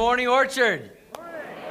Morning, Orchard.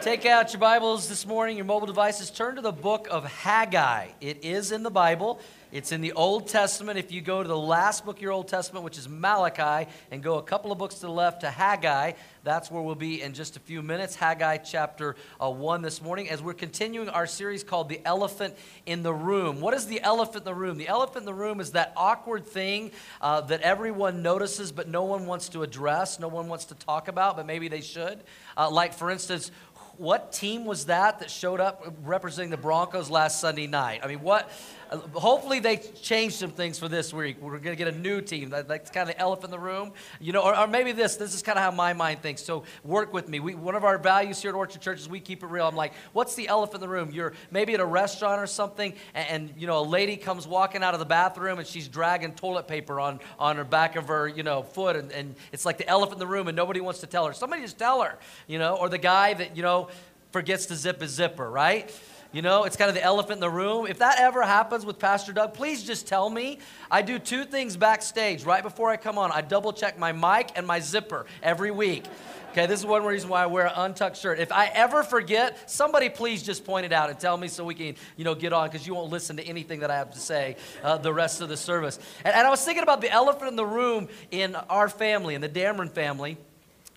Take out your Bibles this morning, your mobile devices. Turn to the book of Haggai. It is in the Bible. It's in the Old Testament. If you go to the last book of your Old Testament, which is Malachi, and go a couple of books to the left to Haggai, that's where we'll be in just a few minutes. Haggai chapter uh, 1 this morning, as we're continuing our series called The Elephant in the Room. What is the elephant in the room? The elephant in the room is that awkward thing uh, that everyone notices, but no one wants to address, no one wants to talk about, but maybe they should. Uh, like, for instance, what team was that that showed up representing the Broncos last Sunday night? I mean, what? Hopefully they changed some things for this week. We're going to get a new team. That, that's kind of the elephant in the room, you know. Or, or maybe this. This is kind of how my mind thinks. So work with me. We, one of our values here at Orchard Church is we keep it real. I'm like, what's the elephant in the room? You're maybe at a restaurant or something, and, and you know a lady comes walking out of the bathroom and she's dragging toilet paper on on her back of her you know foot, and, and it's like the elephant in the room, and nobody wants to tell her. Somebody just tell her, you know. Or the guy that you know forgets to zip his zipper, right? You know, it's kind of the elephant in the room. If that ever happens with Pastor Doug, please just tell me. I do two things backstage right before I come on. I double check my mic and my zipper every week. Okay, this is one reason why I wear an untucked shirt. If I ever forget, somebody please just point it out and tell me so we can, you know, get on because you won't listen to anything that I have to say uh, the rest of the service. And, and I was thinking about the elephant in the room in our family, in the Dameron family.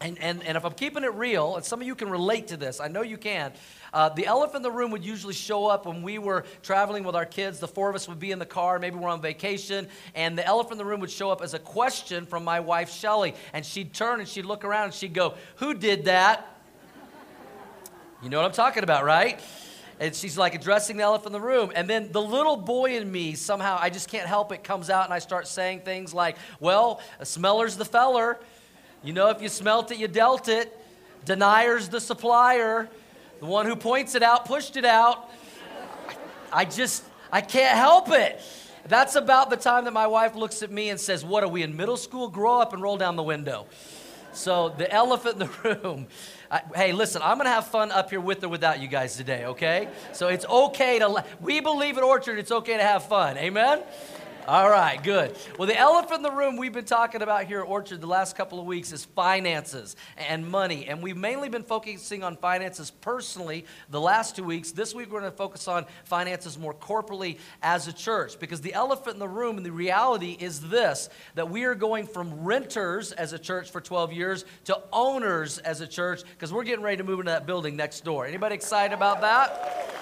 And, and, and if I'm keeping it real, and some of you can relate to this, I know you can. Uh, the elephant in the room would usually show up when we were traveling with our kids. The four of us would be in the car, maybe we're on vacation, and the elephant in the room would show up as a question from my wife, Shelly. And she'd turn and she'd look around and she'd go, Who did that? You know what I'm talking about, right? And she's like addressing the elephant in the room. And then the little boy in me, somehow, I just can't help it, comes out and I start saying things like, Well, a smeller's the feller. You know, if you smelt it, you dealt it. Denier's the supplier. The one who points it out pushed it out. I just, I can't help it. That's about the time that my wife looks at me and says, What are we in middle school? Grow up and roll down the window. So, the elephant in the room. I, hey, listen, I'm going to have fun up here with or without you guys today, okay? So, it's okay to, we believe at Orchard, it's okay to have fun. Amen? All right, good. Well, the elephant in the room we've been talking about here at Orchard the last couple of weeks is finances and money. And we've mainly been focusing on finances personally the last two weeks. This week, we're going to focus on finances more corporately as a church because the elephant in the room and the reality is this that we are going from renters as a church for 12 years to owners as a church because we're getting ready to move into that building next door. Anybody excited about that?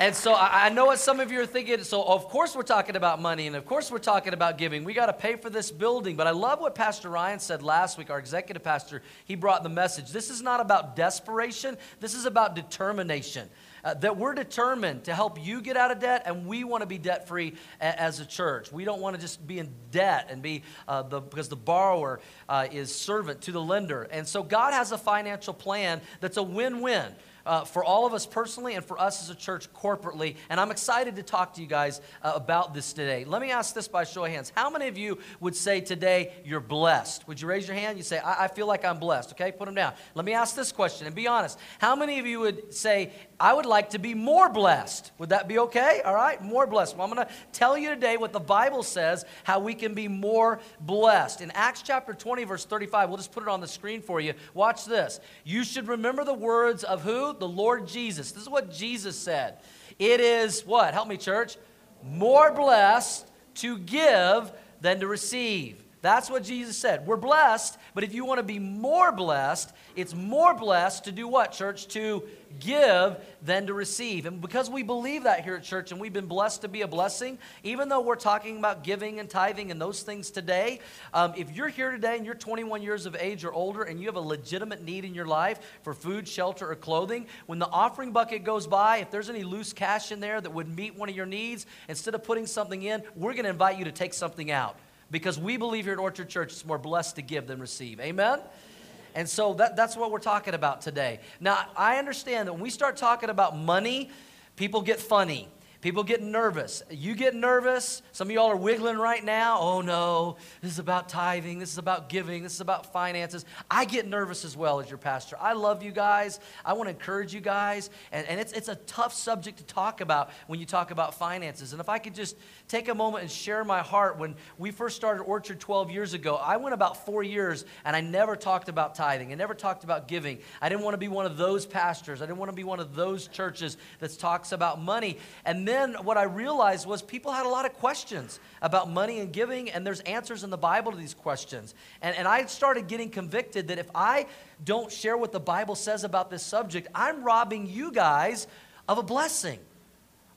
And so I know what some of you are thinking. So, of course, we're talking about money, and of course, we're talking about giving. We got to pay for this building. But I love what Pastor Ryan said last week, our executive pastor. He brought the message. This is not about desperation, this is about determination. Uh, that we're determined to help you get out of debt, and we want to be debt free a- as a church. We don't want to just be in debt and be uh, the because the borrower uh, is servant to the lender. And so God has a financial plan that's a win win uh, for all of us personally and for us as a church corporately. And I'm excited to talk to you guys uh, about this today. Let me ask this by show of hands. How many of you would say today you're blessed? Would you raise your hand? You say, I, I feel like I'm blessed. Okay, put them down. Let me ask this question and be honest. How many of you would say, I would like to be more blessed? Would that be okay? All right, more blessed. Well, I'm going to tell you today what the Bible says, how we can be more blessed. In Acts chapter 20, verse 35, we'll just put it on the screen for you. Watch this. You should remember the words of who? the Lord Jesus. This is what Jesus said. It is what? Help me, church. More blessed to give than to receive. That's what Jesus said. We're blessed, but if you want to be more blessed, it's more blessed to do what, church? To give than to receive. And because we believe that here at church and we've been blessed to be a blessing, even though we're talking about giving and tithing and those things today, um, if you're here today and you're 21 years of age or older and you have a legitimate need in your life for food, shelter, or clothing, when the offering bucket goes by, if there's any loose cash in there that would meet one of your needs, instead of putting something in, we're going to invite you to take something out because we believe here at Orchard Church it's more blessed to give than receive. Amen? And so that, that's what we're talking about today. Now, I understand that when we start talking about money, people get funny People get nervous. You get nervous. Some of y'all are wiggling right now. Oh no, this is about tithing. This is about giving. This is about finances. I get nervous as well as your pastor. I love you guys. I want to encourage you guys. And, and it's, it's a tough subject to talk about when you talk about finances. And if I could just take a moment and share my heart, when we first started Orchard 12 years ago, I went about four years and I never talked about tithing. I never talked about giving. I didn't want to be one of those pastors. I didn't want to be one of those churches that talks about money. And then what I realized was people had a lot of questions about money and giving, and there's answers in the Bible to these questions. And, and I started getting convicted that if I don't share what the Bible says about this subject, I'm robbing you guys of a blessing.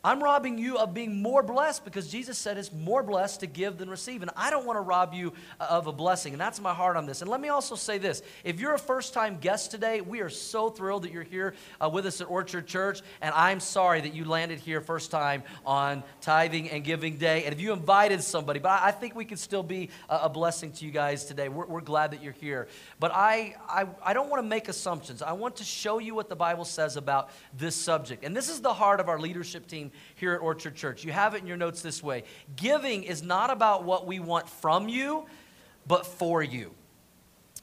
I'm robbing you of being more blessed because Jesus said it's more blessed to give than receive. And I don't want to rob you uh, of a blessing. And that's my heart on this. And let me also say this if you're a first time guest today, we are so thrilled that you're here uh, with us at Orchard Church. And I'm sorry that you landed here first time on tithing and giving day. And if you invited somebody, but I think we can still be a, a blessing to you guys today. We're, we're glad that you're here. But I, I, I don't want to make assumptions. I want to show you what the Bible says about this subject. And this is the heart of our leadership team here at Orchard Church. You have it in your notes this way Giving is not about what we want from you, but for you.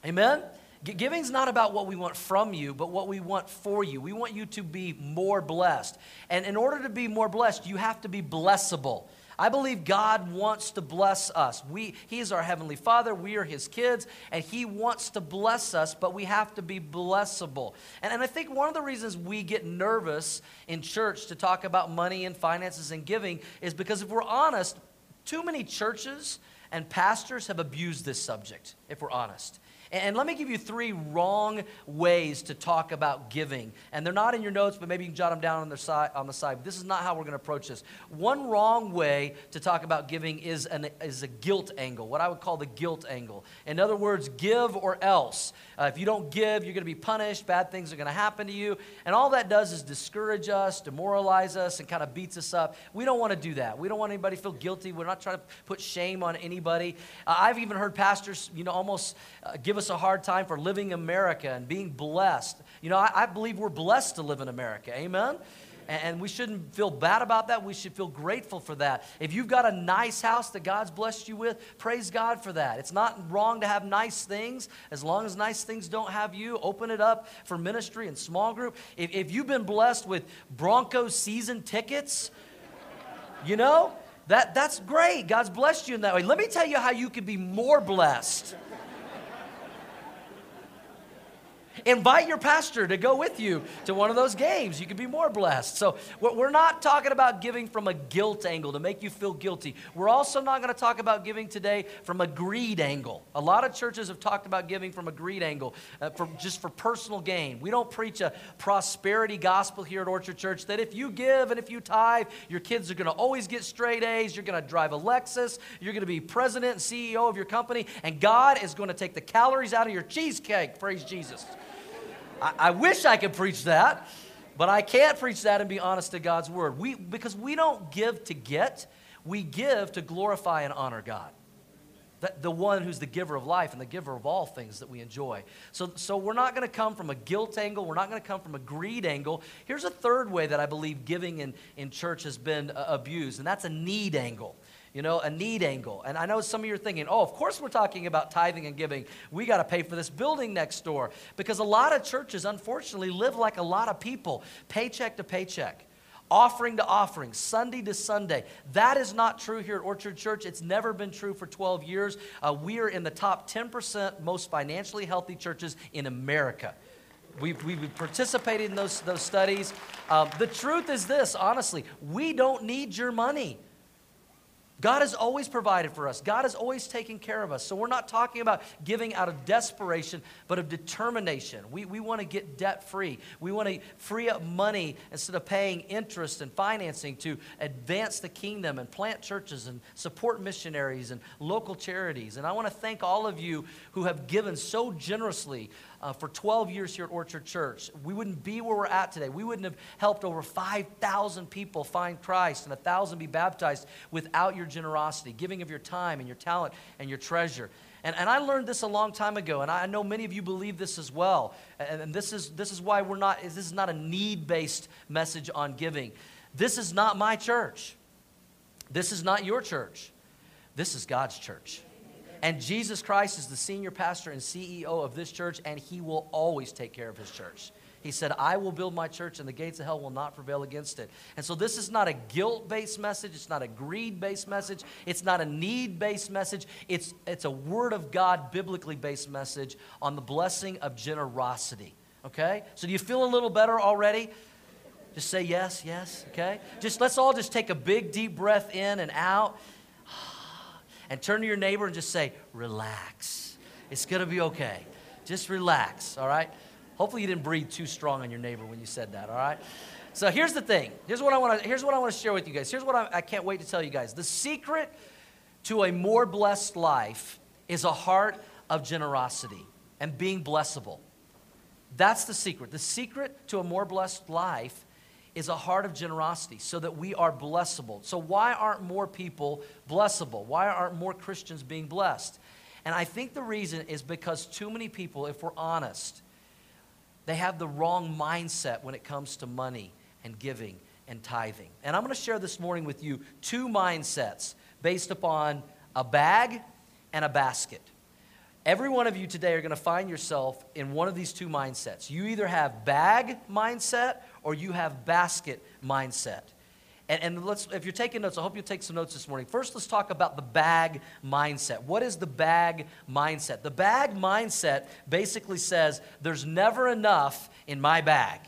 Amen? Giving is not about what we want from you, but what we want for you. We want you to be more blessed. And in order to be more blessed, you have to be blessable. I believe God wants to bless us. We, he is our Heavenly Father. We are His kids, and He wants to bless us, but we have to be blessable. And, and I think one of the reasons we get nervous in church to talk about money and finances and giving is because if we're honest, too many churches and pastors have abused this subject, if we're honest. And let me give you three wrong ways to talk about giving. And they're not in your notes, but maybe you can jot them down on the side. On the side. This is not how we're going to approach this. One wrong way to talk about giving is, an, is a guilt angle, what I would call the guilt angle. In other words, give or else. Uh, if you don't give, you're going to be punished. Bad things are going to happen to you. And all that does is discourage us, demoralize us, and kind of beats us up. We don't want to do that. We don't want anybody to feel guilty. We're not trying to put shame on anybody. Uh, I've even heard pastors, you know, almost uh, give us a hard time for living America and being blessed. You know, I, I believe we're blessed to live in America. Amen? and we shouldn't feel bad about that. We should feel grateful for that. If you've got a nice house that God's blessed you with, praise God for that. It's not wrong to have nice things as long as nice things don't have you. Open it up for ministry and small group. If, if you've been blessed with Broncos season tickets, you know, that, that's great. God's blessed you in that way. Let me tell you how you can be more blessed. Invite your pastor to go with you to one of those games. You could be more blessed. So, we're not talking about giving from a guilt angle to make you feel guilty. We're also not going to talk about giving today from a greed angle. A lot of churches have talked about giving from a greed angle, uh, for, just for personal gain. We don't preach a prosperity gospel here at Orchard Church that if you give and if you tithe, your kids are going to always get straight A's, you're going to drive a Lexus, you're going to be president and CEO of your company, and God is going to take the calories out of your cheesecake. Praise Jesus. I, I wish I could preach that, but I can't preach that and be honest to God's word. We, because we don't give to get, we give to glorify and honor God. The, the one who's the giver of life and the giver of all things that we enjoy. So, so we're not going to come from a guilt angle. We're not going to come from a greed angle. Here's a third way that I believe giving in, in church has been uh, abused, and that's a need angle you know, a need angle. And I know some of you are thinking, oh, of course we're talking about tithing and giving. We got to pay for this building next door. Because a lot of churches, unfortunately, live like a lot of people, paycheck to paycheck. Offering to offering, Sunday to Sunday. That is not true here at Orchard Church. It's never been true for 12 years. Uh, we are in the top 10% most financially healthy churches in America. We've, we've participated in those, those studies. Um, the truth is this, honestly, we don't need your money. God has always provided for us. God has always taken care of us. So we're not talking about giving out of desperation, but of determination. We, we want to get debt free. We want to free up money instead of paying interest and financing to advance the kingdom and plant churches and support missionaries and local charities. And I want to thank all of you who have given so generously uh, for 12 years here at Orchard Church. We wouldn't be where we're at today. We wouldn't have helped over 5,000 people find Christ and 1,000 be baptized without your generosity, giving of your time and your talent and your treasure. And, and I learned this a long time ago, and I know many of you believe this as well. And, and this, is, this is why we're not, this is not a need based message on giving. This is not my church. This is not your church. This is God's church. And Jesus Christ is the senior pastor and CEO of this church, and he will always take care of his church. He said, I will build my church, and the gates of hell will not prevail against it. And so, this is not a guilt based message. It's not a greed based message. It's not a need based message. It's, it's a Word of God, biblically based message on the blessing of generosity. Okay? So, do you feel a little better already? Just say yes, yes, okay? Just let's all just take a big deep breath in and out and turn to your neighbor and just say, relax. It's gonna be okay. Just relax, all right? Hopefully you didn't breathe too strong on your neighbor when you said that, all right? So here's the thing. Here's what I want to here's what I want to share with you guys. Here's what I, I can't wait to tell you guys. The secret to a more blessed life is a heart of generosity and being blessable. That's the secret. The secret to a more blessed life is a heart of generosity so that we are blessable. So, why aren't more people blessable? Why aren't more Christians being blessed? And I think the reason is because too many people, if we're honest, they have the wrong mindset when it comes to money and giving and tithing. And I'm going to share this morning with you two mindsets based upon a bag and a basket. Every one of you today are going to find yourself in one of these two mindsets. You either have bag mindset or you have basket mindset. And, and let's, if you're taking notes, I hope you'll take some notes this morning. First, let's talk about the bag mindset. What is the bag mindset? The bag mindset basically says there's never enough in my bag.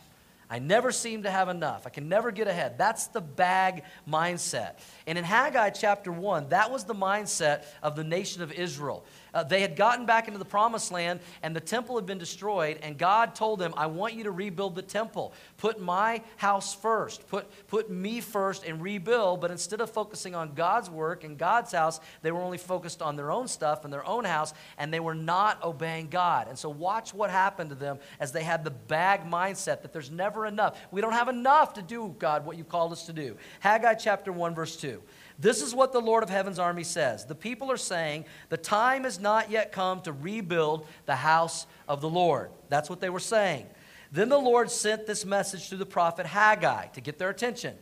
I never seem to have enough. I can never get ahead. That's the bag mindset. And in Haggai chapter 1, that was the mindset of the nation of Israel. Uh, they had gotten back into the promised land, and the temple had been destroyed. And God told them, I want you to rebuild the temple. Put my house first. Put, put me first and rebuild. But instead of focusing on God's work and God's house, they were only focused on their own stuff and their own house, and they were not obeying God. And so, watch what happened to them as they had the bag mindset that there's never enough. We don't have enough to do, God, what you've called us to do. Haggai chapter 1, verse 2. This is what the Lord of Heaven's army says. The people are saying, The time has not yet come to rebuild the house of the Lord. That's what they were saying. Then the Lord sent this message to the prophet Haggai to get their attention.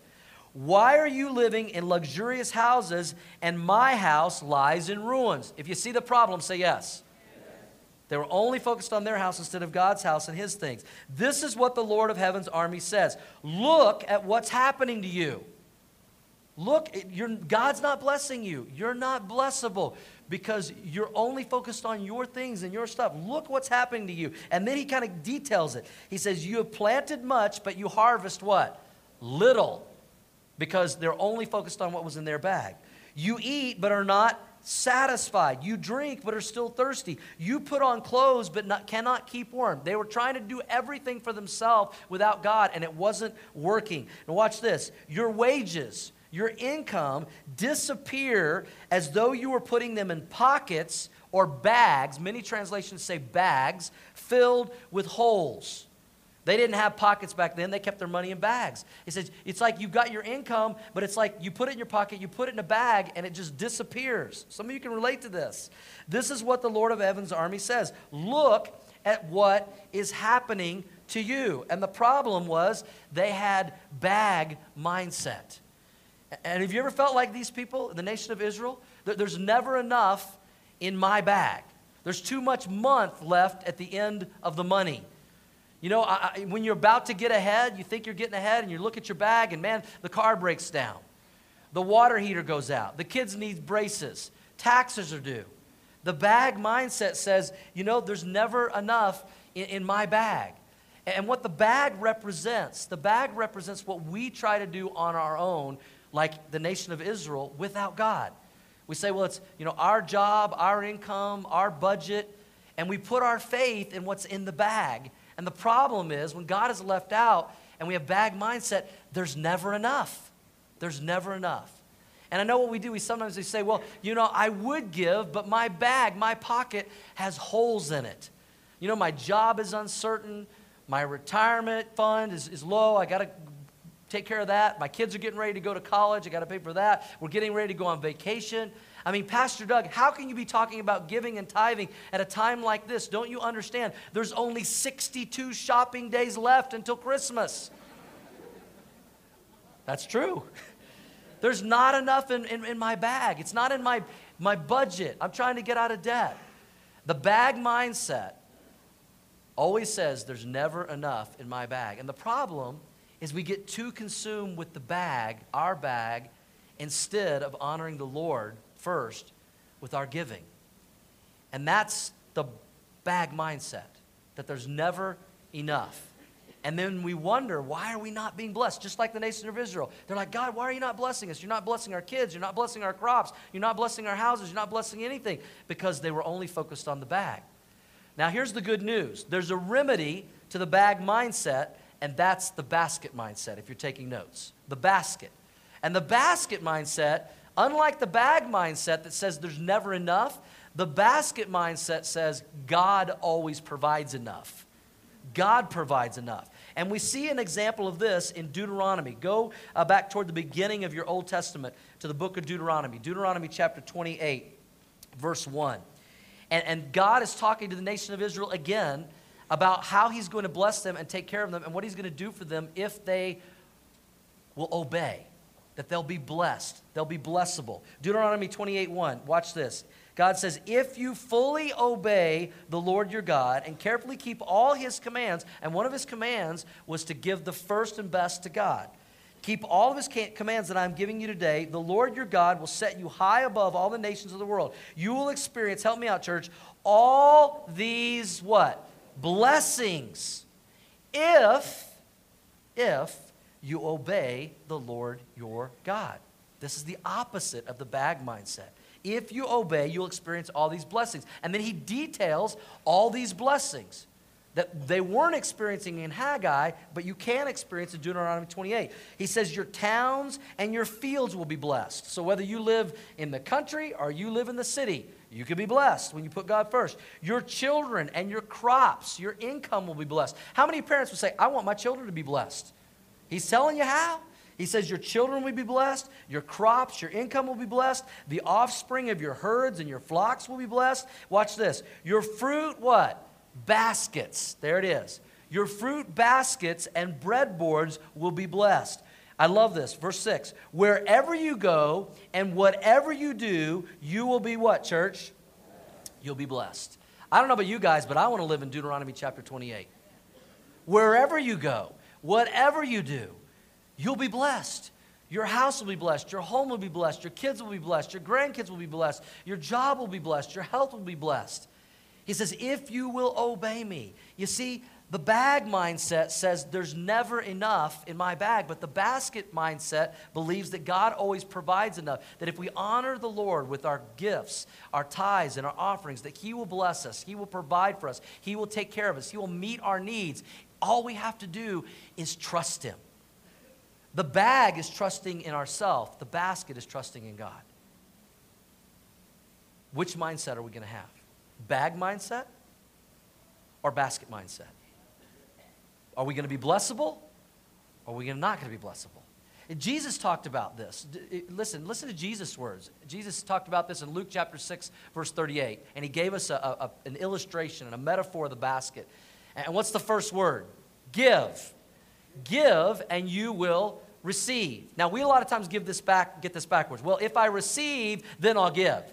Why are you living in luxurious houses and my house lies in ruins? If you see the problem, say yes. They were only focused on their house instead of God's house and his things. This is what the Lord of Heaven's army says Look at what's happening to you. Look, God's not blessing you. You're not blessable because you're only focused on your things and your stuff. Look what's happening to you. And then he kind of details it. He says, You have planted much, but you harvest what? Little. Because they're only focused on what was in their bag. You eat, but are not satisfied. You drink, but are still thirsty. You put on clothes, but not, cannot keep warm. They were trying to do everything for themselves without God, and it wasn't working. And watch this your wages your income disappear as though you were putting them in pockets or bags. Many translations say bags filled with holes. They didn't have pockets back then. They kept their money in bags. He says, it's like you've got your income, but it's like you put it in your pocket, you put it in a bag, and it just disappears. Some of you can relate to this. This is what the Lord of Heaven's army says. Look at what is happening to you. And the problem was they had bag mindset. And have you ever felt like these people, in the nation of Israel? There's never enough in my bag. There's too much month left at the end of the money. You know, I, when you're about to get ahead, you think you're getting ahead, and you look at your bag, and man, the car breaks down. The water heater goes out. The kids need braces. Taxes are due. The bag mindset says, you know, there's never enough in, in my bag. And what the bag represents, the bag represents what we try to do on our own like the nation of Israel without God. We say, well, it's you know our job, our income, our budget, and we put our faith in what's in the bag. And the problem is when God is left out and we have bag mindset, there's never enough. There's never enough. And I know what we do. We sometimes we say, well, you know, I would give, but my bag, my pocket has holes in it. You know, my job is uncertain. My retirement fund is, is low. I got to take care of that. My kids are getting ready to go to college. I got to pay for that. We're getting ready to go on vacation. I mean, Pastor Doug, how can you be talking about giving and tithing at a time like this? Don't you understand? There's only 62 shopping days left until Christmas. That's true. There's not enough in, in, in, my bag. It's not in my, my budget. I'm trying to get out of debt. The bag mindset always says there's never enough in my bag. And the problem is we get too consumed with the bag, our bag, instead of honoring the Lord first with our giving. And that's the bag mindset that there's never enough. And then we wonder, why are we not being blessed? Just like the nation of Israel. They're like, God, why are you not blessing us? You're not blessing our kids. You're not blessing our crops. You're not blessing our houses. You're not blessing anything because they were only focused on the bag. Now, here's the good news there's a remedy to the bag mindset, and that's the basket mindset, if you're taking notes. The basket. And the basket mindset, unlike the bag mindset that says there's never enough, the basket mindset says God always provides enough. God provides enough. And we see an example of this in Deuteronomy. Go uh, back toward the beginning of your Old Testament to the book of Deuteronomy, Deuteronomy chapter 28, verse 1. And, and God is talking to the nation of Israel again about how He's going to bless them and take care of them and what He's going to do for them if they will obey, that they'll be blessed, they'll be blessable. Deuteronomy 28, 1. Watch this. God says, If you fully obey the Lord your God and carefully keep all his commands, and one of his commands was to give the first and best to God. Keep all of his commands that I'm giving you today. The Lord your God will set you high above all the nations of the world. You will experience, help me out, church, all these what? Blessings. If, if you obey the Lord your God. This is the opposite of the bag mindset. If you obey, you'll experience all these blessings. And then he details all these blessings that they weren't experiencing in Haggai, but you can experience in Deuteronomy 28. He says, Your towns and your fields will be blessed. So whether you live in the country or you live in the city, you can be blessed when you put God first. Your children and your crops, your income will be blessed. How many parents would say, I want my children to be blessed? He's telling you how. He says, Your children will be blessed, your crops, your income will be blessed, the offspring of your herds and your flocks will be blessed. Watch this. Your fruit, what? Baskets. There it is. Your fruit baskets and breadboards will be blessed. I love this. Verse 6. Wherever you go and whatever you do, you will be what, church? You'll be blessed. I don't know about you guys, but I want to live in Deuteronomy chapter 28. Wherever you go, whatever you do, you'll be blessed. Your house will be blessed. Your home will be blessed. Your kids will be blessed. Your grandkids will be blessed. Your job will be blessed. Your health will be blessed. He says, if you will obey me. You see, the bag mindset says there's never enough in my bag, but the basket mindset believes that God always provides enough. That if we honor the Lord with our gifts, our tithes, and our offerings, that He will bless us, He will provide for us, He will take care of us, He will meet our needs. All we have to do is trust Him. The bag is trusting in ourselves, the basket is trusting in God. Which mindset are we going to have? Bag mindset or basket mindset? Are we going to be blessable or are we not going to be blessable? And Jesus talked about this. Listen, listen to Jesus' words. Jesus talked about this in Luke chapter 6, verse 38, and he gave us a, a, an illustration and a metaphor of the basket. And what's the first word? Give. Give, and you will receive. Now, we a lot of times give this back, get this backwards. Well, if I receive, then I'll give.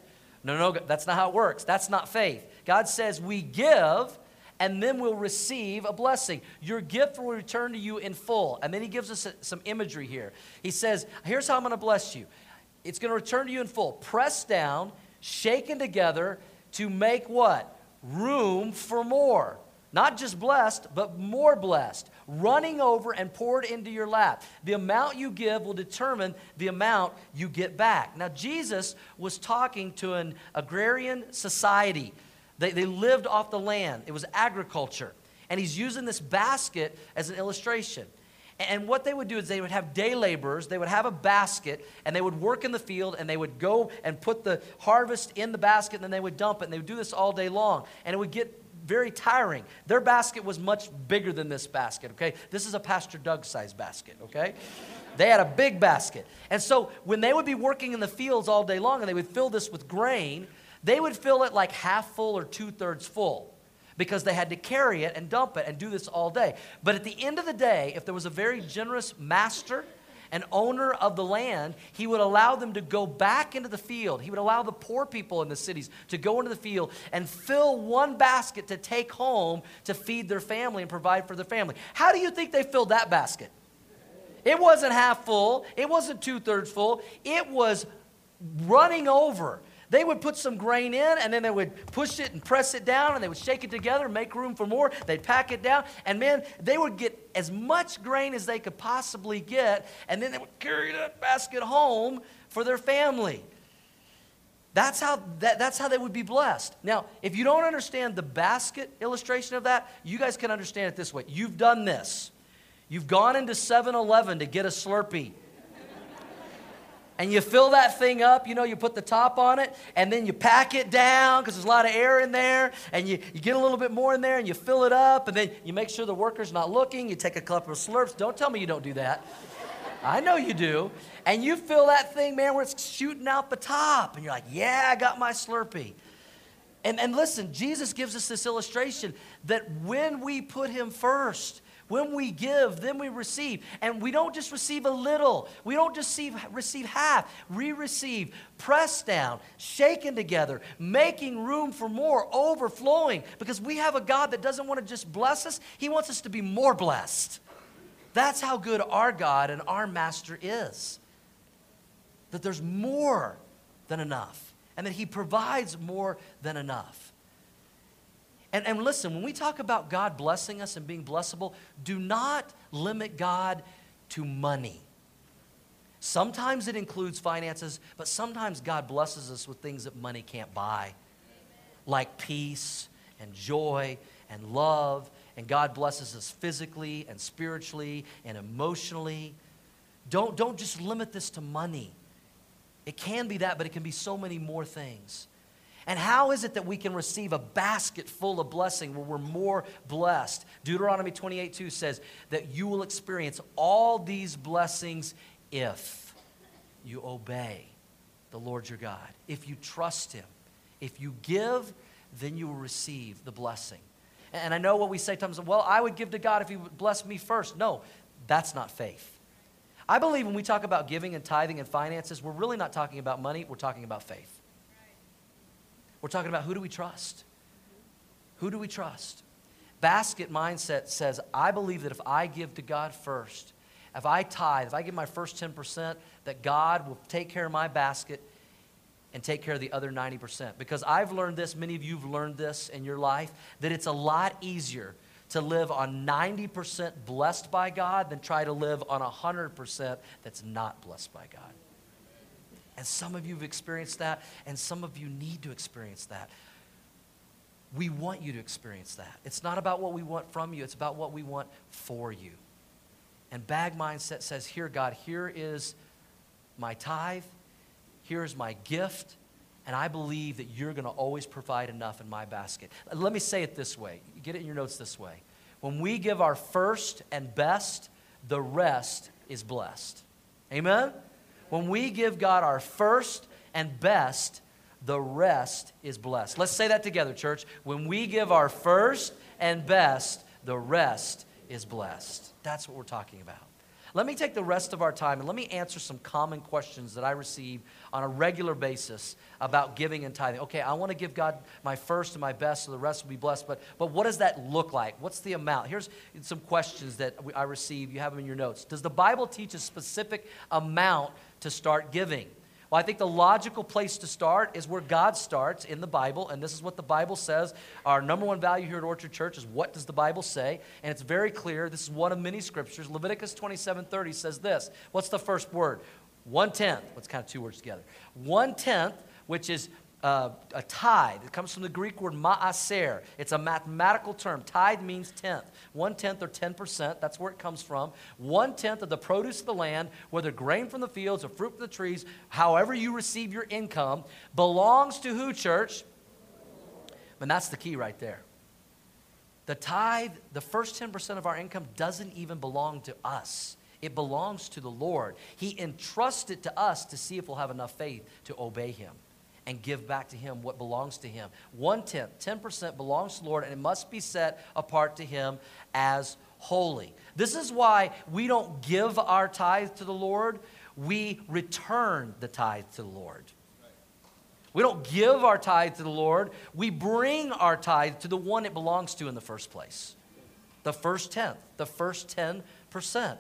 No, no, that's not how it works. That's not faith. God says we give and then we'll receive a blessing. Your gift will return to you in full. And then he gives us some imagery here. He says, Here's how I'm going to bless you it's going to return to you in full. Pressed down, shaken together to make what? Room for more. Not just blessed, but more blessed, running over and poured into your lap. The amount you give will determine the amount you get back. Now, Jesus was talking to an agrarian society. They, they lived off the land, it was agriculture. And he's using this basket as an illustration. And what they would do is they would have day laborers, they would have a basket, and they would work in the field, and they would go and put the harvest in the basket, and then they would dump it, and they would do this all day long. And it would get very tiring. Their basket was much bigger than this basket, okay? This is a Pastor Doug size basket, okay? They had a big basket. And so when they would be working in the fields all day long and they would fill this with grain, they would fill it like half full or two thirds full because they had to carry it and dump it and do this all day. But at the end of the day, if there was a very generous master an owner of the land, he would allow them to go back into the field. He would allow the poor people in the cities to go into the field and fill one basket to take home to feed their family and provide for their family. How do you think they filled that basket? It wasn't half full, it wasn't two thirds full, it was running over. They would put some grain in and then they would push it and press it down and they would shake it together, make room for more. They'd pack it down and man, they would get as much grain as they could possibly get and then they would carry that basket home for their family. That's how, that, that's how they would be blessed. Now, if you don't understand the basket illustration of that, you guys can understand it this way. You've done this. You've gone into 7 Eleven to get a Slurpee and you fill that thing up, you know, you put the top on it, and then you pack it down because there's a lot of air in there, and you, you get a little bit more in there, and you fill it up, and then you make sure the worker's not looking, you take a couple of slurps. Don't tell me you don't do that. I know you do. And you fill that thing, man, where it's shooting out the top, and you're like, yeah, I got my Slurpee. And, and listen, Jesus gives us this illustration that when we put him first, when we give, then we receive. And we don't just receive a little, we don't just receive, receive half. We receive pressed down, shaken together, making room for more, overflowing. Because we have a God that doesn't want to just bless us, He wants us to be more blessed. That's how good our God and our Master is. That there's more than enough, and that He provides more than enough. And, and listen, when we talk about God blessing us and being blessable, do not limit God to money. Sometimes it includes finances, but sometimes God blesses us with things that money can't buy, like peace and joy and love. And God blesses us physically and spiritually and emotionally. Don't, don't just limit this to money. It can be that, but it can be so many more things. And how is it that we can receive a basket full of blessing where we're more blessed? Deuteronomy 28 2 says that you will experience all these blessings if you obey the Lord your God, if you trust Him. If you give, then you will receive the blessing. And I know what we say sometimes, well, I would give to God if He would bless me first. No, that's not faith. I believe when we talk about giving and tithing and finances, we're really not talking about money, we're talking about faith. We're talking about who do we trust? Who do we trust? Basket mindset says, I believe that if I give to God first, if I tithe, if I give my first 10%, that God will take care of my basket and take care of the other 90%. Because I've learned this, many of you have learned this in your life, that it's a lot easier to live on 90% blessed by God than try to live on 100% that's not blessed by God. And some of you have experienced that, and some of you need to experience that. We want you to experience that. It's not about what we want from you, it's about what we want for you. And bag mindset says, Here, God, here is my tithe, here is my gift, and I believe that you're going to always provide enough in my basket. Let me say it this way get it in your notes this way. When we give our first and best, the rest is blessed. Amen? When we give God our first and best, the rest is blessed. Let's say that together, church. When we give our first and best, the rest is blessed. That's what we're talking about. Let me take the rest of our time and let me answer some common questions that I receive on a regular basis about giving and tithing. Okay, I want to give God my first and my best so the rest will be blessed, but, but what does that look like? What's the amount? Here's some questions that I receive. You have them in your notes. Does the Bible teach a specific amount to start giving? Well, I think the logical place to start is where God starts in the Bible, and this is what the Bible says. Our number one value here at Orchard Church is what does the Bible say? And it's very clear. This is one of many scriptures. Leviticus 27:30 says this. What's the first word? One tenth. What's kind of two words together? One tenth, which is uh, a tithe. It comes from the Greek word maaser. It's a mathematical term. Tithe means tenth. One tenth or 10%, that's where it comes from. One tenth of the produce of the land, whether grain from the fields or fruit from the trees, however you receive your income, belongs to who, church? And that's the key right there. The tithe, the first 10% of our income, doesn't even belong to us. It belongs to the Lord. He entrusts it to us to see if we'll have enough faith to obey Him. And give back to Him what belongs to Him. One tenth, 10% belongs to the Lord, and it must be set apart to Him as holy. This is why we don't give our tithe to the Lord, we return the tithe to the Lord. We don't give our tithe to the Lord, we bring our tithe to the one it belongs to in the first place. The first tenth, the first 10%.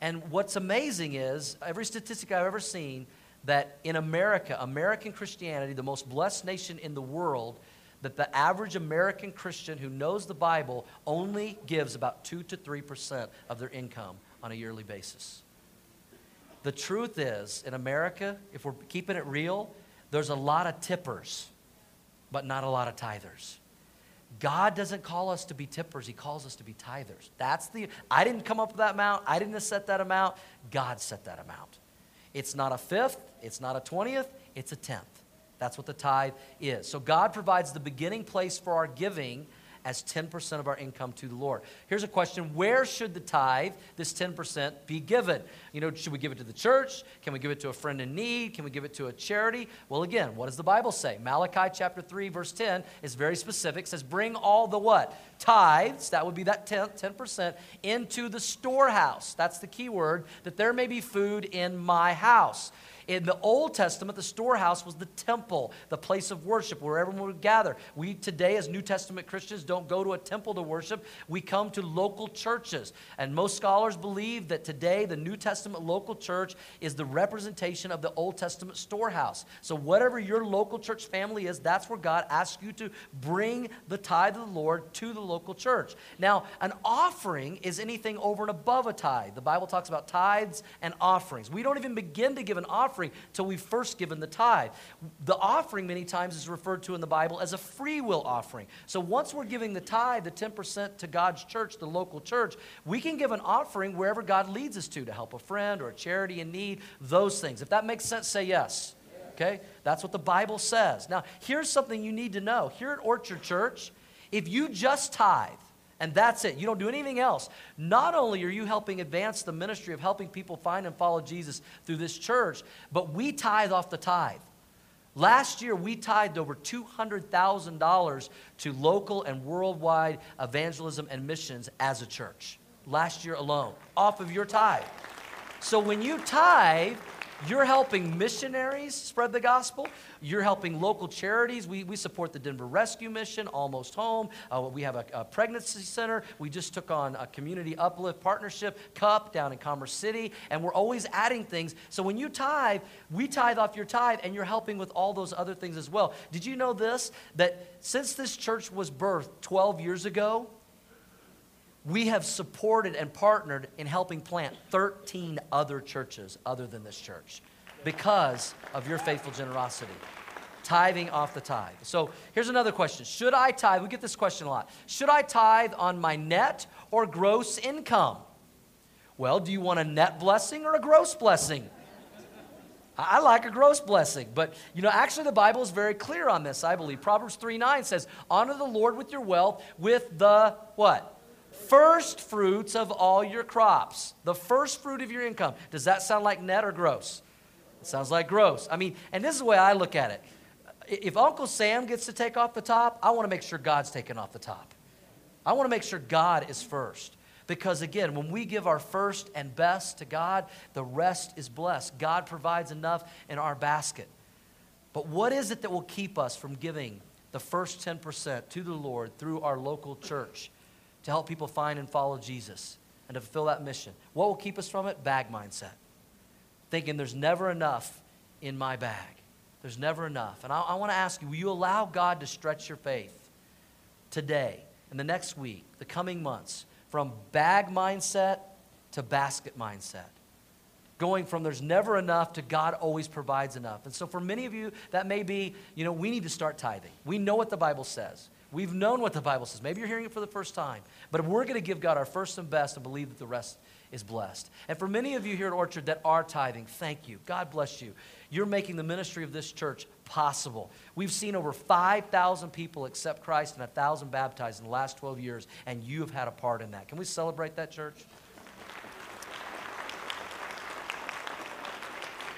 And what's amazing is, every statistic I've ever seen, that in America, American Christianity, the most blessed nation in the world, that the average American Christian who knows the Bible only gives about 2 to 3% of their income on a yearly basis. The truth is, in America, if we're keeping it real, there's a lot of tippers, but not a lot of tithers. God doesn't call us to be tippers, He calls us to be tithers. That's the, I didn't come up with that amount, I didn't set that amount, God set that amount. It's not a fifth, it's not a twentieth, it's a tenth. That's what the tithe is. So God provides the beginning place for our giving as 10% of our income to the Lord. Here's a question Where should the tithe, this 10%, be given? You know, should we give it to the church? Can we give it to a friend in need? Can we give it to a charity? Well, again, what does the Bible say? Malachi chapter 3, verse 10 is very specific. It says, Bring all the what? Tithes, that would be that 10, 10%, into the storehouse. That's the key word, that there may be food in my house. In the Old Testament, the storehouse was the temple, the place of worship where everyone would gather. We today, as New Testament Christians, don't go to a temple to worship. We come to local churches. And most scholars believe that today, the New Testament local church is the representation of the Old Testament storehouse. So, whatever your local church family is, that's where God asks you to bring the tithe of the Lord to the local church. Now, an offering is anything over and above a tithe. The Bible talks about tithes and offerings. We don't even begin to give an offering offering till we've first given the tithe. The offering, many times, is referred to in the Bible as a free will offering. So once we're giving the tithe, the 10% to God's church, the local church, we can give an offering wherever God leads us to, to help a friend or a charity in need, those things. If that makes sense, say yes. Okay? That's what the Bible says. Now, here's something you need to know. Here at Orchard Church, if you just tithe, and that's it. You don't do anything else. Not only are you helping advance the ministry of helping people find and follow Jesus through this church, but we tithe off the tithe. Last year, we tithed over $200,000 to local and worldwide evangelism and missions as a church. Last year alone, off of your tithe. So when you tithe, you're helping missionaries spread the gospel. You're helping local charities. We, we support the Denver Rescue Mission, Almost Home. Uh, we have a, a, pregnancy center. We just took on a community uplift partnership, CUP, down in Commerce City. And we're always adding things. So when you tithe, we tithe off your tithe, and you're helping with all those other things as well. Did you know this? That since this church was birthed 12 years ago, we have supported and partnered in helping plant 13 other churches other than this church because of your faithful generosity. Tithing off the tithe. So here's another question Should I tithe? We get this question a lot. Should I tithe on my net or gross income? Well, do you want a net blessing or a gross blessing? I like a gross blessing, but you know, actually, the Bible is very clear on this, I believe. Proverbs 3 9 says, Honor the Lord with your wealth, with the what? First fruits of all your crops, the first fruit of your income. Does that sound like net or gross? It sounds like gross. I mean, and this is the way I look at it. If Uncle Sam gets to take off the top, I want to make sure God's taking off the top. I want to make sure God is first. Because again, when we give our first and best to God, the rest is blessed. God provides enough in our basket. But what is it that will keep us from giving the first 10% to the Lord through our local church? To help people find and follow Jesus and to fulfill that mission. What will keep us from it? Bag mindset. Thinking there's never enough in my bag. There's never enough. And I, I want to ask you will you allow God to stretch your faith today and the next week, the coming months, from bag mindset to basket mindset? Going from there's never enough to God always provides enough. And so for many of you, that may be, you know, we need to start tithing. We know what the Bible says. We've known what the Bible says. Maybe you're hearing it for the first time. But we're going to give God our first and best and believe that the rest is blessed. And for many of you here at Orchard that are tithing, thank you. God bless you. You're making the ministry of this church possible. We've seen over 5,000 people accept Christ and 1,000 baptized in the last 12 years, and you have had a part in that. Can we celebrate that, church?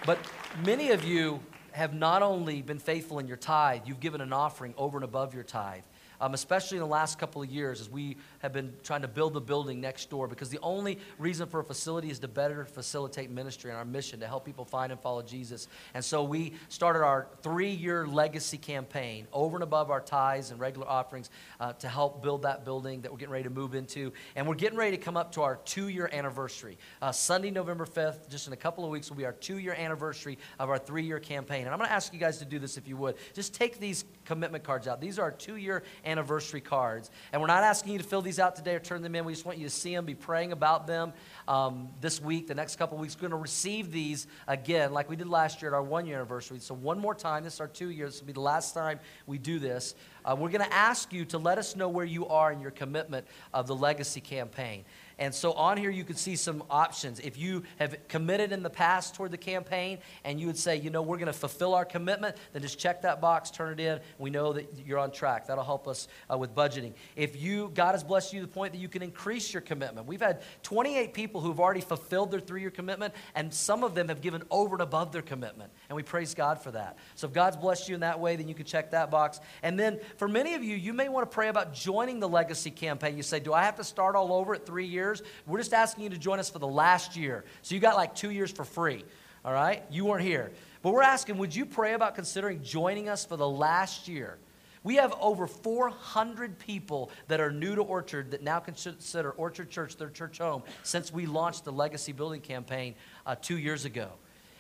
But many of you have not only been faithful in your tithe, you've given an offering over and above your tithe um, especially in the last couple of years as we have been trying to build the building next door because the only reason for a facility is to better facilitate ministry and our mission to help people find and follow Jesus. And so we started our three year legacy campaign over and above our tithes and regular offerings uh, to help build that building that we're getting ready to move into. And we're getting ready to come up to our two year anniversary. Uh, Sunday, November 5th, just in a couple of weeks, will be our two year anniversary of our three year campaign. And I'm going to ask you guys to do this if you would. Just take these commitment cards out. These are our two year anniversary cards. And we're not asking you to fill these out today or turn them in. We just want you to see them, be praying about them um, this week, the next couple weeks. We're going to receive these again, like we did last year at our one year anniversary. So, one more time. This is our two years. This will be the last time we do this. Uh, we're going to ask you to let us know where you are in your commitment of the legacy campaign. And so on here, you can see some options. If you have committed in the past toward the campaign and you would say, you know, we're going to fulfill our commitment, then just check that box, turn it in. We know that you're on track. That'll help us uh, with budgeting. If you, God has blessed you to the point that you can increase your commitment. We've had 28 people who've already fulfilled their three year commitment, and some of them have given over and above their commitment. And we praise God for that. So if God's blessed you in that way, then you can check that box. And then for many of you, you may want to pray about joining the legacy campaign. You say, do I have to start all over at three years? Years. We're just asking you to join us for the last year. So you got like two years for free. All right? You weren't here. But we're asking, would you pray about considering joining us for the last year? We have over 400 people that are new to Orchard that now consider Orchard Church their church home since we launched the Legacy Building Campaign uh, two years ago.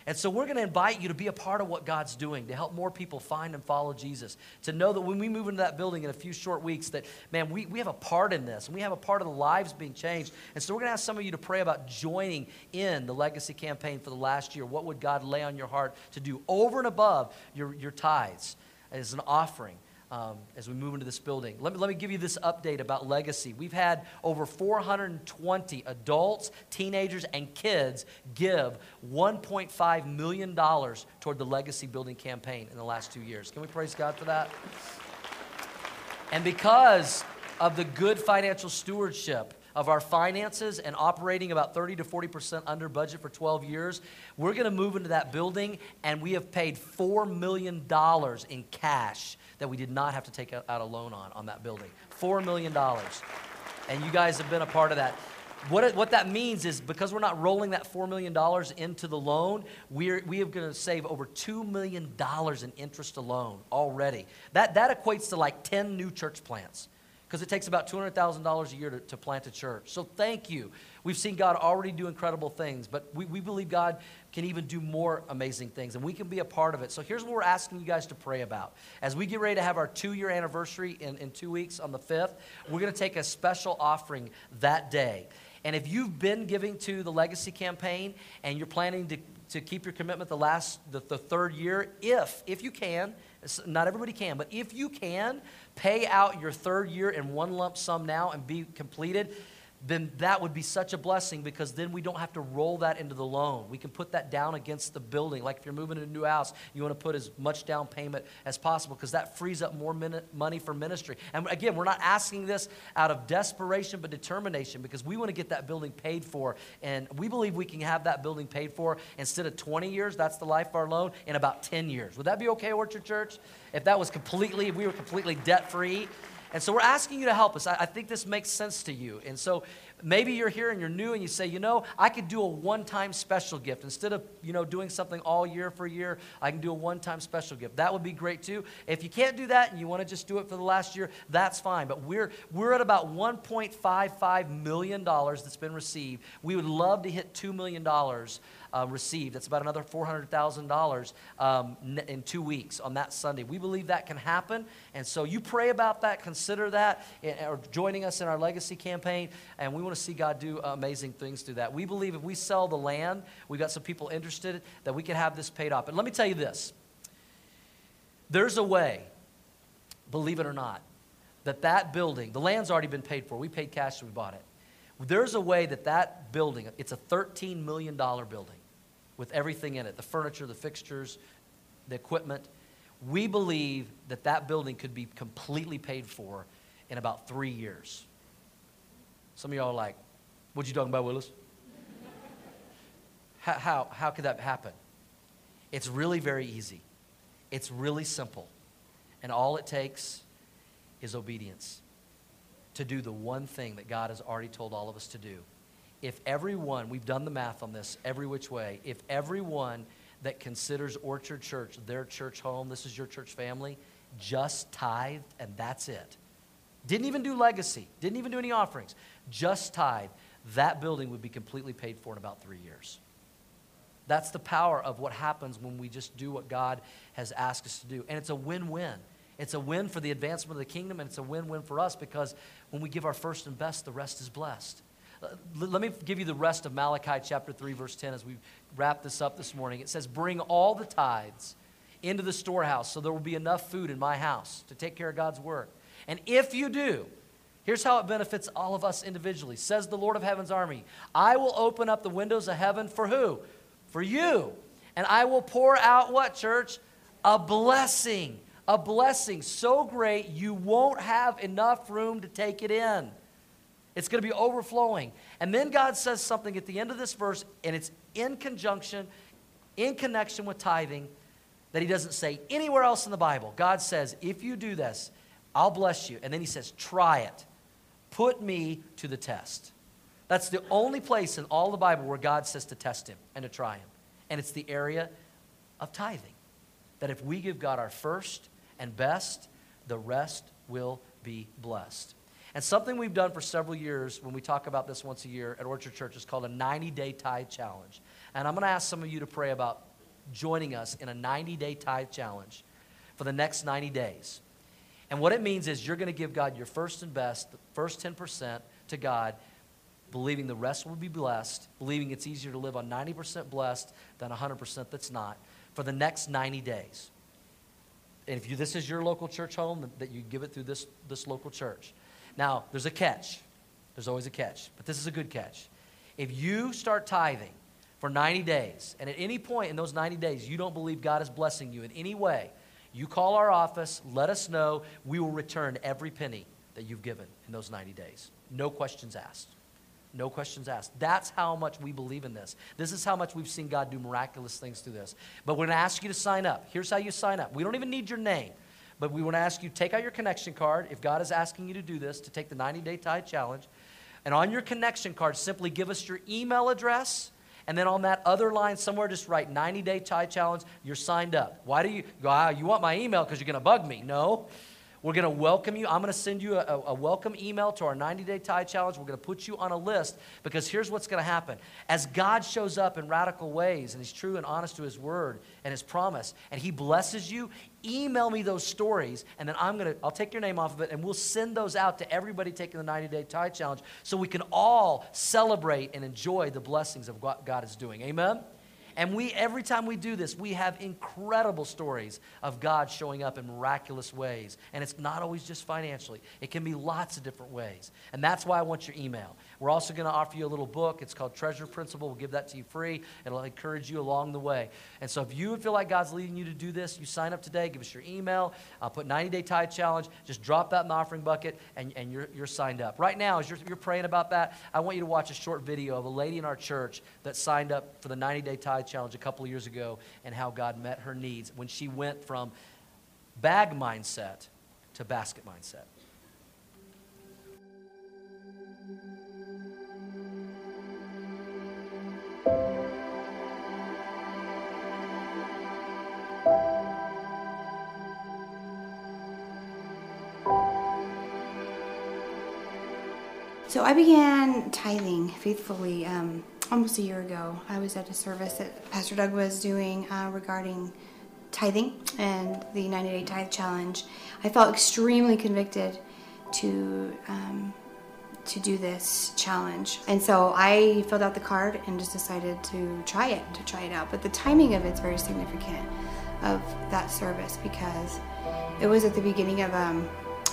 And so we're going to invite you to be a part of what God's doing to help more people find and follow Jesus. To know that when we move into that building in a few short weeks, that, man, we, we have a part in this and we have a part of the lives being changed. And so we're going to ask some of you to pray about joining in the legacy campaign for the last year. What would God lay on your heart to do over and above your, your tithes as an offering? Um, as we move into this building. Let me, let me give you this update about Legacy. We've had over 420 adults, teenagers, and kids give $1.5 million toward the Legacy Building campaign in the last two years. Can we praise God for that? And because of the good financial stewardship, of our finances and operating about 30 to 40% under budget for 12 years, we're going to move into that building and we have paid $4 million in cash that we did not have to take out a loan on on that building. $4 million. And you guys have been a part of that. What, it, what that means is because we're not rolling that $4 million into the loan, we're, we are going to save over $2 million in interest alone already. That, that equates to like 10 new church plants because it takes about $200,000 a year to, to, plant a church. So thank you. We've seen God already do incredible things, but we, we believe God can even do more amazing things, and we can be a part of it. So here's what we're asking you guys to pray about. As we get ready to have our two year anniversary in, in two weeks on the 5th, we're going to take a special offering that day. And if you've been giving to the legacy campaign and you're planning to, to keep your commitment the last the, the third year, if if you can, not everybody can, but if you can, pay out your third year in one lump sum now and be completed then that would be such a blessing because then we don't have to roll that into the loan. We can put that down against the building. Like if you're moving to a new house, you want to put as much down payment as possible because that frees up more money for ministry. And again, we're not asking this out of desperation but determination because we want to get that building paid for. And we believe we can have that building paid for instead of 20 years, that's the life of our loan, in about 10 years. Would that be okay, Orchard Church? If that was completely, if we were completely debt free and so we're asking you to help us. I, I, think this makes sense to you. And so maybe you're here and you're new and you say, you know, I could do a one time special gift. Instead of, you know, doing something all year for a year, I can do a one time special gift. That would be great too. If you can't do that and you want to just do it for the last year, that's fine. But we're, we're at about $1.55 million that's been received. We would love to hit $2 million uh, received. That's about another $400,000 um, in two weeks on that Sunday. We believe that can happen. And so you pray about that, consider that, or joining us in our legacy campaign. And we want to see God do amazing things through that. We believe if we sell the land, we've got some people interested, that we can have this paid off. And let me tell you this there's a way, believe it or not, that that building, the land's already been paid for. We paid cash when we bought it. There's a way that that building, it's a $13 million building with everything in it the furniture, the fixtures, the equipment. We believe that that building could be completely paid for in about three years. Some of y'all are like, what you talking about, Willis? how, how, how could that happen? It's really very easy. It's really simple. And all it takes is obedience to do the one thing that God has already told all of us to do. If everyone, we've done the math on this every which way, if everyone that considers Orchard Church their church home, this is your church family, just tithed and that's it. Didn't even do legacy, didn't even do any offerings, just tithe, that building would be completely paid for in about three years. That's the power of what happens when we just do what God has asked us to do. And it's a win win. It's a win for the advancement of the kingdom, and it's a win win for us because when we give our first and best, the rest is blessed. Uh, let me give you the rest of Malachi chapter 3, verse 10 as we wrap this up this morning. It says, Bring all the tithes into the storehouse so there will be enough food in my house to take care of God's work. And if you do, here's how it benefits all of us individually. Says the Lord of Heaven's army, I will open up the windows of heaven for who? For you. And I will pour out what, church? A blessing. A blessing so great you won't have enough room to take it in. It's going to be overflowing. And then God says something at the end of this verse, and it's in conjunction, in connection with tithing, that He doesn't say anywhere else in the Bible. God says, if you do this, I'll bless you. And then He says, try it. Put me to the test. That's the only place in all the Bible where God says to test Him and to try Him. And it's the area of tithing. That if we give God our first and best, the rest will be blessed. And something we've done for several years when we talk about this once a year at Orchard Church is called a 90 day tithe challenge. And I'm going to ask some of you to pray about joining us in a 90 day tithe challenge for the next 90 days. And what it means is you're going to give God your first and best, the first 10% to God, believing the rest will be blessed, believing it's easier to live on 90% blessed than 100% that's not, for the next 90 days. And if you, this is your local church home, that you give it through this, this local church. Now, there's a catch. There's always a catch, but this is a good catch. If you start tithing for 90 days, and at any point in those 90 days you don't believe God is blessing you in any way, you call our office, let us know. We will return every penny that you've given in those 90 days. No questions asked. No questions asked. That's how much we believe in this. This is how much we've seen God do miraculous things through this. But we're going to ask you to sign up. Here's how you sign up. We don't even need your name. But we want to ask you take out your connection card if God is asking you to do this, to take the 90 day tithe challenge. And on your connection card, simply give us your email address. And then on that other line somewhere, just write 90 day tithe challenge. You're signed up. Why do you go, ah, you want my email because you're going to bug me? No. We're going to welcome you. I'm going to send you a, a welcome email to our 90 day tithe challenge. We're going to put you on a list because here's what's going to happen. As God shows up in radical ways and He's true and honest to His word and His promise, and He blesses you, email me those stories, and then I'm going to, I'll take your name off of it and we'll send those out to everybody taking the 90 day tithe challenge so we can all celebrate and enjoy the blessings of what God is doing. Amen? And we, every time we do this, we have incredible stories of God showing up in miraculous ways. And it's not always just financially, it can be lots of different ways. And that's why I want your email. We're also going to offer you a little book. It's called Treasure Principle. We'll give that to you free. It'll encourage you along the way. And so if you feel like God's leading you to do this, you sign up today, give us your email, I'll put 90 day tithe challenge, just drop that in the offering bucket, and, and you're, you're signed up. Right now, as you're, you're praying about that, I want you to watch a short video of a lady in our church that signed up for the 90 day tithe challenge a couple of years ago and how God met her needs when she went from bag mindset to basket mindset. So I began tithing faithfully um, almost a year ago. I was at a service that Pastor Doug was doing uh, regarding tithing and the 90 day tithe challenge. I felt extremely convicted to um, to do this challenge, and so I filled out the card and just decided to try it to try it out. But the timing of it's very significant of that service because it was at the beginning of um,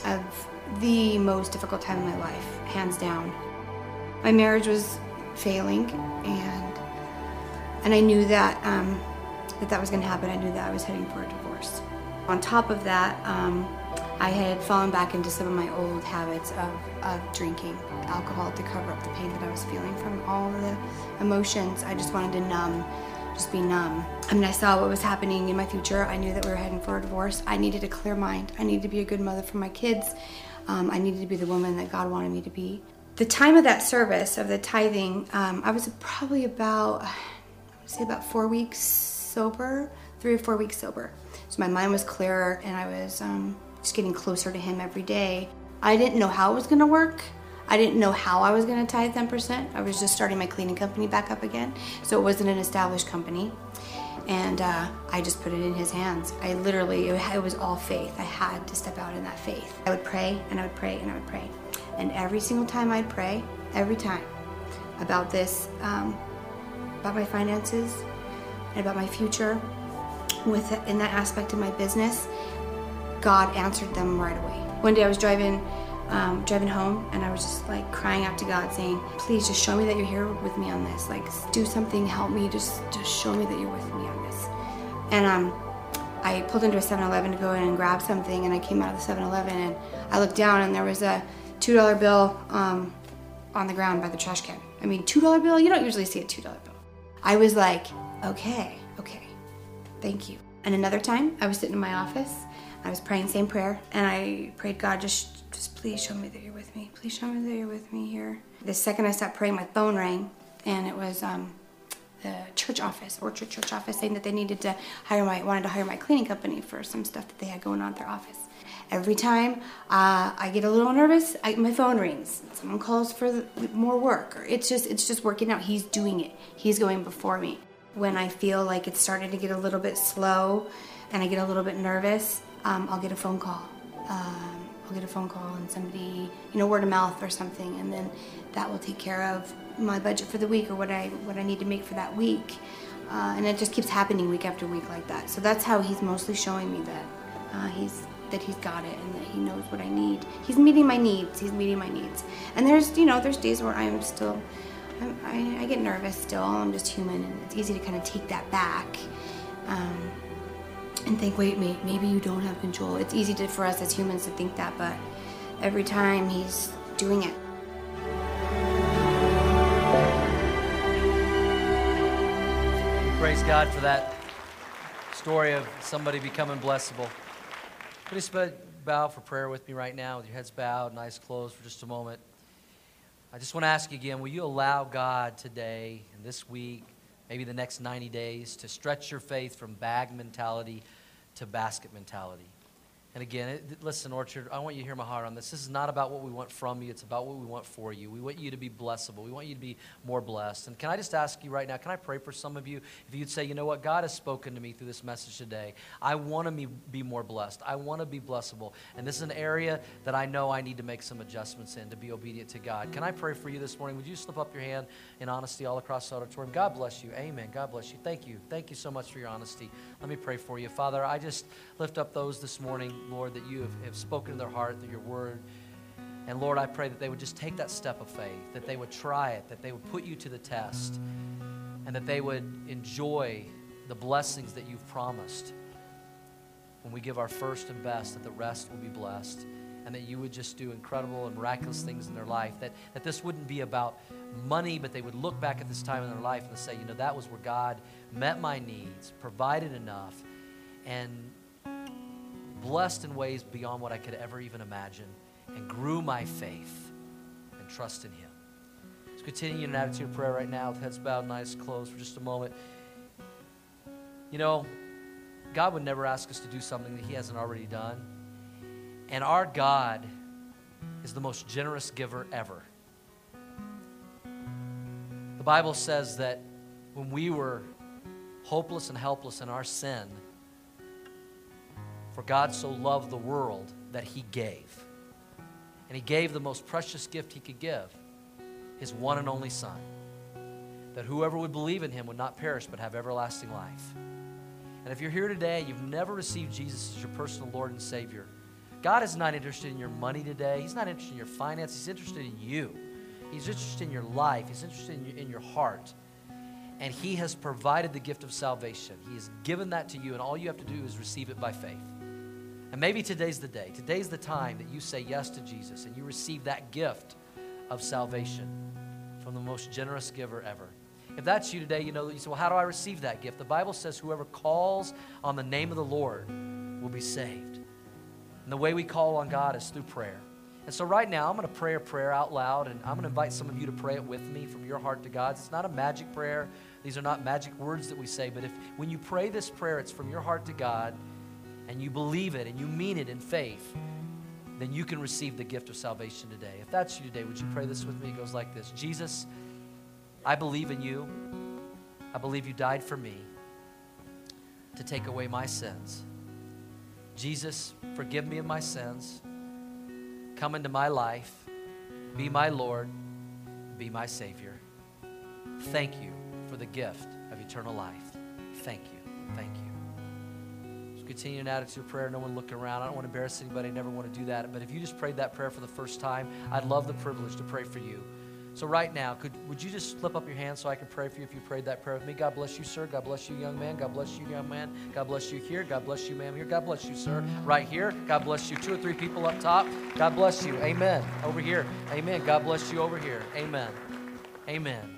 of the most difficult time in my life, hands down. My marriage was failing, and and I knew that um, that that was going to happen. I knew that I was heading for a divorce. On top of that, um, I had fallen back into some of my old habits of, of drinking alcohol to cover up the pain that I was feeling from all the emotions. I just wanted to numb just be numb. I mean, I saw what was happening in my future. I knew that we were heading for a divorce. I needed a clear mind. I needed to be a good mother for my kids. Um, I needed to be the woman that God wanted me to be. The time of that service of the tithing, um, I was probably about, I would say about four weeks sober, three or four weeks sober. So my mind was clearer and I was um, just getting closer to Him every day. I didn't know how it was going to work. I didn't know how I was going to tithe 10%. I was just starting my cleaning company back up again. So it wasn't an established company. And uh, I just put it in his hands. I literally, it was all faith. I had to step out in that faith. I would pray and I would pray and I would pray. And every single time I'd pray, every time, about this, um, about my finances and about my future, with in that aspect of my business, God answered them right away. One day I was driving um, driving home and I was just like crying out to God saying, please just show me that you're here with me on this. Like do something, help me, just just show me that you're with me on this. And um, I pulled into a 7-Eleven to go in and grab something and I came out of the 7-Eleven and I looked down and there was a $2 bill um, on the ground by the trash can. I mean, $2 bill, you don't usually see a $2 bill. I was like, okay, okay, thank you. And another time, I was sitting in my office, I was praying same prayer, and I prayed, God, just just please show me that you're with me. Please show me that you're with me here. The second I stopped praying, my phone rang, and it was um, the church office, Orchard Church office, saying that they needed to hire my, wanted to hire my cleaning company for some stuff that they had going on at their office. Every time uh, I get a little nervous, I, my phone rings. Someone calls for the, more work, or it's just it's just working out. He's doing it. He's going before me. When I feel like it's starting to get a little bit slow, and I get a little bit nervous, um, I'll get a phone call. Um, I'll get a phone call and somebody, you know, word of mouth or something, and then that will take care of my budget for the week or what I what I need to make for that week. Uh, and it just keeps happening week after week like that. So that's how he's mostly showing me that uh, he's that he's got it and that he knows what I need. He's meeting my needs. He's meeting my needs. And there's you know there's days where I'm still I, I get nervous still. I'm just human, and it's easy to kind of take that back. Um, and think, wait, mate, maybe you don't have control. It's easy to, for us as humans to think that, but every time he's doing it. Praise God for that story of somebody becoming blessable. Could Please bow for prayer with me right now with your heads bowed and eyes closed for just a moment. I just want to ask you again will you allow God today and this week maybe the next 90 days, to stretch your faith from bag mentality to basket mentality. And again, it, listen, Orchard, I want you to hear my heart on this. This is not about what we want from you, it's about what we want for you. We want you to be blessable, we want you to be more blessed. And can I just ask you right now, can I pray for some of you? If you'd say, you know what, God has spoken to me through this message today. I want to be more blessed, I want to be blessable. And this is an area that I know I need to make some adjustments in to be obedient to God. Can I pray for you this morning? Would you slip up your hand in honesty all across the auditorium? God bless you. Amen. God bless you. Thank you. Thank you so much for your honesty. Let me pray for you. Father, I just lift up those this morning Lord, that you have, have spoken to their heart through your word. And Lord, I pray that they would just take that step of faith, that they would try it, that they would put you to the test, and that they would enjoy the blessings that you've promised. When we give our first and best, that the rest will be blessed, and that you would just do incredible and miraculous things in their life. That, that this wouldn't be about money, but they would look back at this time in their life and say, you know, that was where God met my needs, provided enough, and blessed in ways beyond what I could ever even imagine, and grew my faith and trust in Him. Let's continue in an attitude of prayer right now with heads bowed and eyes closed for just a moment. You know, God would never ask us to do something that He hasn't already done. And our God is the most generous giver ever. The Bible says that when we were hopeless and helpless in our sin, for God so loved the world that he gave. And he gave the most precious gift he could give his one and only Son, that whoever would believe in him would not perish but have everlasting life. And if you're here today you've never received Jesus as your personal Lord and Savior, God is not interested in your money today. He's not interested in your finances. He's interested in you. He's interested in your life. He's interested in your, in your heart. And He has provided the gift of salvation. He has given that to you, and all you have to do is receive it by faith. And maybe today's the day. Today's the time that you say yes to Jesus and you receive that gift of salvation from the most generous giver ever. If that's you today, you know, you say, well, how do I receive that gift? The Bible says whoever calls on the name of the Lord will be saved. And the way we call on God is through prayer. And so, right now, I'm going to pray a prayer out loud, and I'm going to invite some of you to pray it with me from your heart to God's. It's not a magic prayer, these are not magic words that we say, but if when you pray this prayer, it's from your heart to God, and you believe it and you mean it in faith, then you can receive the gift of salvation today. If that's you today, would you pray this with me? It goes like this Jesus, I believe in you. I believe you died for me to take away my sins. Jesus, forgive me of my sins. Come into my life. Be my Lord. Be my Savior. Thank you for the gift of eternal life. Thank you. Thank you. Continue an attitude of prayer. No one looking around. I don't want to embarrass anybody. I never want to do that. But if you just prayed that prayer for the first time, I'd love the privilege to pray for you. So right now, could would you just slip up your hand so I can pray for you if you prayed that prayer with me? God bless you, sir. God bless you, young man. God bless you, young man. God bless you here. God bless you, ma'am. Here. God bless you, sir. Right here. God bless you. Two or three people up top. God bless you. Amen. Over here. Amen. God bless you over here. Amen. Amen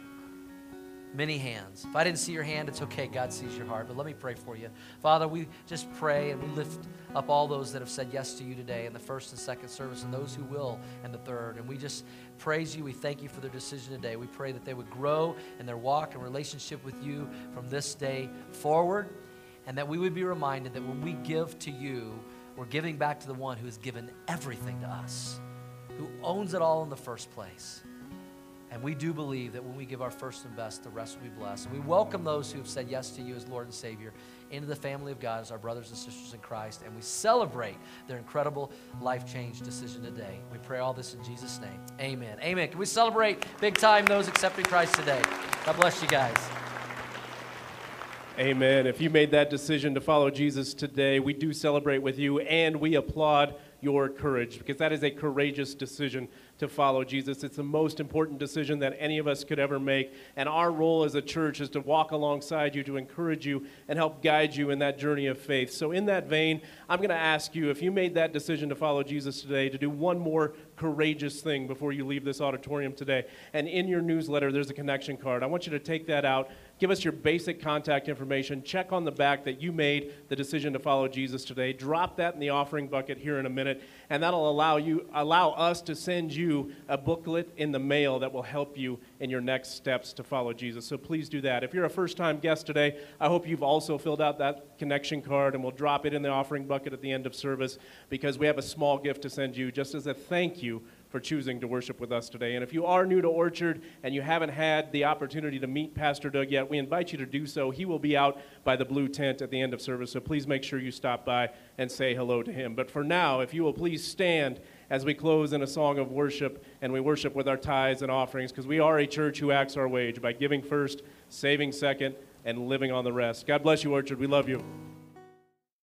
many hands. If I didn't see your hand, it's okay. God sees your heart. But let me pray for you. Father, we just pray and we lift up all those that have said yes to you today in the first and second service and those who will in the third. And we just praise you. We thank you for their decision today. We pray that they would grow in their walk and relationship with you from this day forward. And that we would be reminded that when we give to you, we're giving back to the one who has given everything to us, who owns it all in the first place. And we do believe that when we give our first and best, the rest will be blessed. And we welcome those who have said yes to you as Lord and Savior into the family of God as our brothers and sisters in Christ. And we celebrate their incredible life change decision today. We pray all this in Jesus' name. Amen. Amen. Can we celebrate big time those accepting Christ today? God bless you guys. Amen. If you made that decision to follow Jesus today, we do celebrate with you and we applaud your courage because that is a courageous decision to follow Jesus. It's the most important decision that any of us could ever make. And our role as a church is to walk alongside you, to encourage you, and help guide you in that journey of faith. So, in that vein, I'm going to ask you if you made that decision to follow Jesus today, to do one more courageous thing before you leave this auditorium today. And in your newsletter, there's a connection card. I want you to take that out, give us your basic contact information, check on the back that you made the decision to follow Jesus today. Drop that in the offering bucket here in a minute, and that'll allow you allow us to send you a booklet in the mail that will help you in your next steps to follow Jesus. So please do that. If you're a first-time guest today, I hope you've also filled out that connection card and we'll drop it in the offering bucket at the end of service because we have a small gift to send you just as a thank you for choosing to worship with us today. And if you are new to Orchard and you haven't had the opportunity to meet Pastor Doug yet, we invite you to do so. He will be out by the blue tent at the end of service, so please make sure you stop by and say hello to him. But for now, if you will please stand as we close in a song of worship and we worship with our tithes and offerings, because we are a church who acts our wage by giving first, saving second, and living on the rest. God bless you, Orchard. We love you.